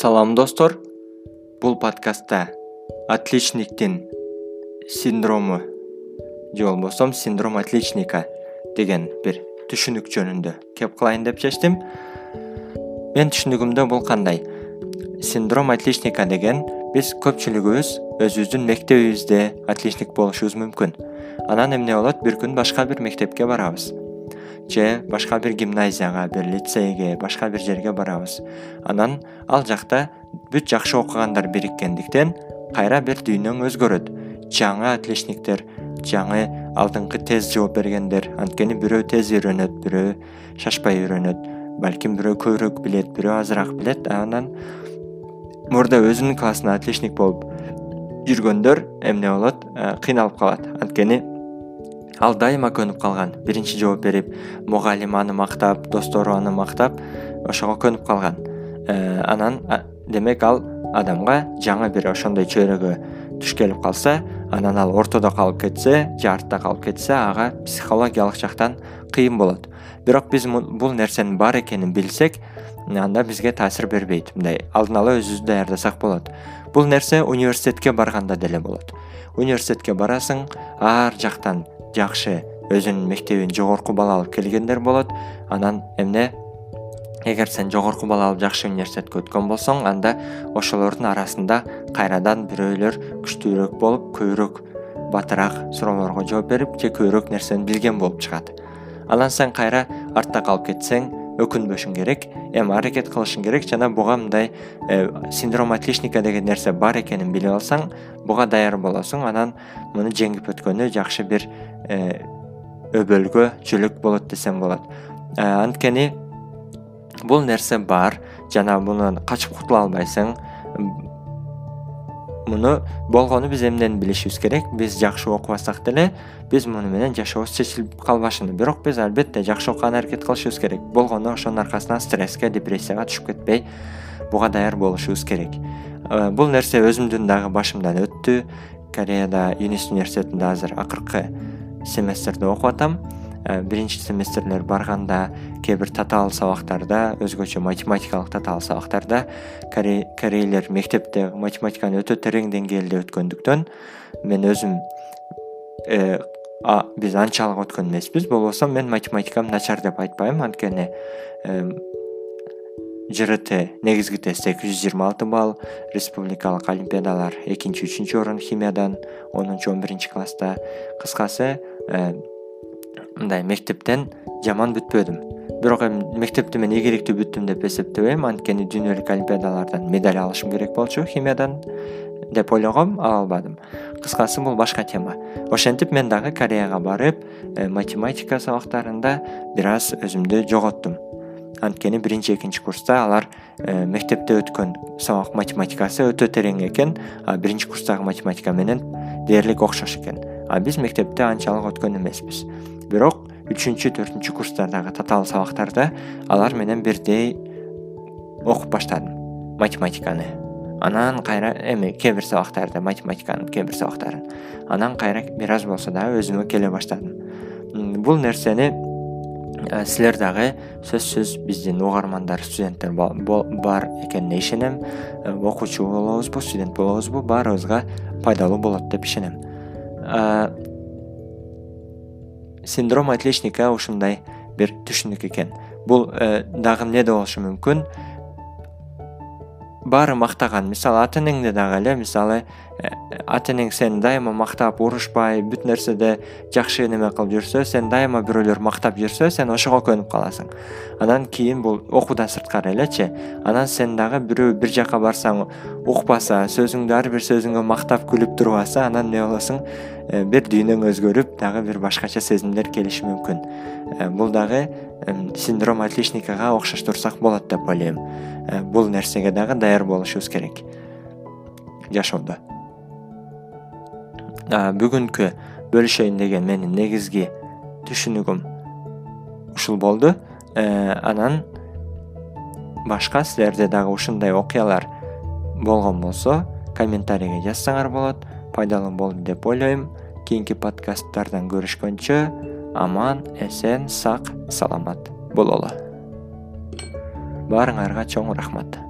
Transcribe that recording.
салам достор. Бул подкастта отличниктин синдрому же болбосо синдром отличника деген бир түшүнүк жөнүндө кеп кылайын деп чечтим менин түшүнүгүмдө бул кандай? Синдром отличника деген биз көпчүлүгүбүз өзүбүздүн мектебибизде отличник болушубуз мүмкүн. Анан эмне болот? Бир күн башка бир мектепке барабыз же башка бир гимназияга бир лицейге башка бир жерге барабыз. Анан ал жакта бүт жакшы окугандар бириккендиктен кайра бир дүйнөң өзгөрөт. Жаңы отличниктер жаңы алдыңкы тез жооп бергендер анткени бирөө тез үйрөнөт бирөө шашпай үйрөнөт балким бирөө көбүрөөк билет бирөө азыраак билет. Анан мурда өзүнүн классында отличник болуп жүргөндөр эмне болот? Э, кыйналып калат. Анткени ал дайыма көнүп калган. Биринчи жооп берип мугалим аны мактап достору аны мактап ошого көнүп калган. Э, анан демек ал адамга жаңы бир ошондой чөйрөгө туш келип калса анан ал ортодо калып кетсе же артта калып кетсе ага психологиялык жактан кыйын болот. Бирок биз бул нерсенин бар экенин билсек анда бизге таасир бербейт мындай. Алдын ала өзүбүздү даярдасак болот. Бул нерсе университетке барганда деле болот. Университетке барасың ар жактан жакшы өзүнүн мектебин жогорку балл алып келгендер болот. Анан эмне? Эгер сен жогорку балл алып жакшы университетке өткөн болсоң анда ошолордун арасында кайрадан бирөөлөр күчтүүрөөк болуп көбүрөөк батыраак суроолорго жооп берип же көбүрөөк нерсени билген болуп чыгат. Анан сен кайра артта калып кетсең өкүнбөшүң керек эми аракет кылышың керек жана буга мындай э, синдром отличника деген нерсе бар экенин билип алсаң буга даяр болосуң анан муну жеңип өткөнү жакшы бир э, өбөлгө жөлөк болот десем болот. Э, анткени бул нерсе бар жана мундан качып кутула албайсың муну болгону биз эмнени билишибиз керек? Биз жакшы окубасак деле биз муну менен жашообуз чечилип калбашыны. Бирок биз албетте жакшы окуганы аракет кылышыбыз керек. Болгону ошонун аркасынан стресске депрессияга түшүп кетпей буга даяр болушубуз керек. Э, бул нерсе өзүмдүн дагы башымдан өттү. Кореяда юнис университетинде азыр акыркы семестрде окуп атам биринчи семестрлер барганда кээ бир татаал сабактарда өзгөчө математикалык татаал сабактарда корейлер мектепте математиканы өтө терең деңгээлде өткөндүктөн мен өзүм э, биз анчалык өткөн эмеспиз. Болбосо мен математикам начар деп айтпайм. Анткени жрт негизги тест эки жүз жыйырма алты балл республикалык олимпиадалар экинчи үчүнчү орун химиядан онунчу он биринчи класста. Кыскасы э, мындай мектептен жаман бүтпөдүм. Бирок эми мектепти мен ийгиликтүү бүттүм деп эсептебейм. Анткени дүйнөлүк олимпиадалардан медаль алышым керек болчу химиядан деп ойлогом ала албадым. Кыскасы бул башка тема. Ошентип мен дагы кореяга барып э, математика сабактарында бир аз өзүмдү жоготтум. Анткени биринчи экинчи курста алар э, мектепте өткөн сабак математикасы өтө терең экен а биринчи курстагы математика менен дээрлик окшош экен. А биз мектепте анчалык өткөн эмеспиз бирок үчүнчү төртүнчү курстардагы татаал сабактарда алар менен бирдей окуп баштадым математиканы. Анан кайра эми кээ бир сабактарды математиканын кээ бир сабактарын. Анан кайра бир аз болсо дагы өзүмө келе баштадым. Бул нерсени э, силер дагы сөзсүз биздин угармандар студенттер бар экенине ишенем. Э, окуучу болобузбу студент болобузбу баарыбызга пайдалуу болот деп ишенем. Э, синдром отличника ушундай бир түшүнүк экен. Бул э, дагы эмнеде болушу мүмкүн? Баары мактаган. Мисалы ата энеңде дагы эле мисалы ата энең сени дайыма мактап урушпай бүт нерседе жакшы неме кылып жүрсө сени дайыма бирөөлөр мактап жүрсө сен ошого көнүп каласың анан кийин бул окуудан сырткары элечи анан сен дагы бирөө бир жака барсаң укпаса сөзүңдү ар бир сөзүңө мактап күлүп турбаса анан эмне болосуң э, бир дүйнөң өзгөрүп дагы бир башкача сезимдер келиши мүмкүн. Э, бул дагы синдром отличникага окшоштурсак болот деп ойлойм. Э, бул нерсеге дагы даяр болушубуз керек. Жашоодо бүгүнкү бөлүшөйүн деген менин негизги түшүнүгүм. Ушул болду. Анан башка силерде дагы ушундай окуялар болгон болсо комментарийге жазсаңар болот пайдалуу болду деп ойлойм. Кийинки подкасттардан көрүшкөнчө аман эсен сак саламат бололу. Баарыңарга чоң рахмат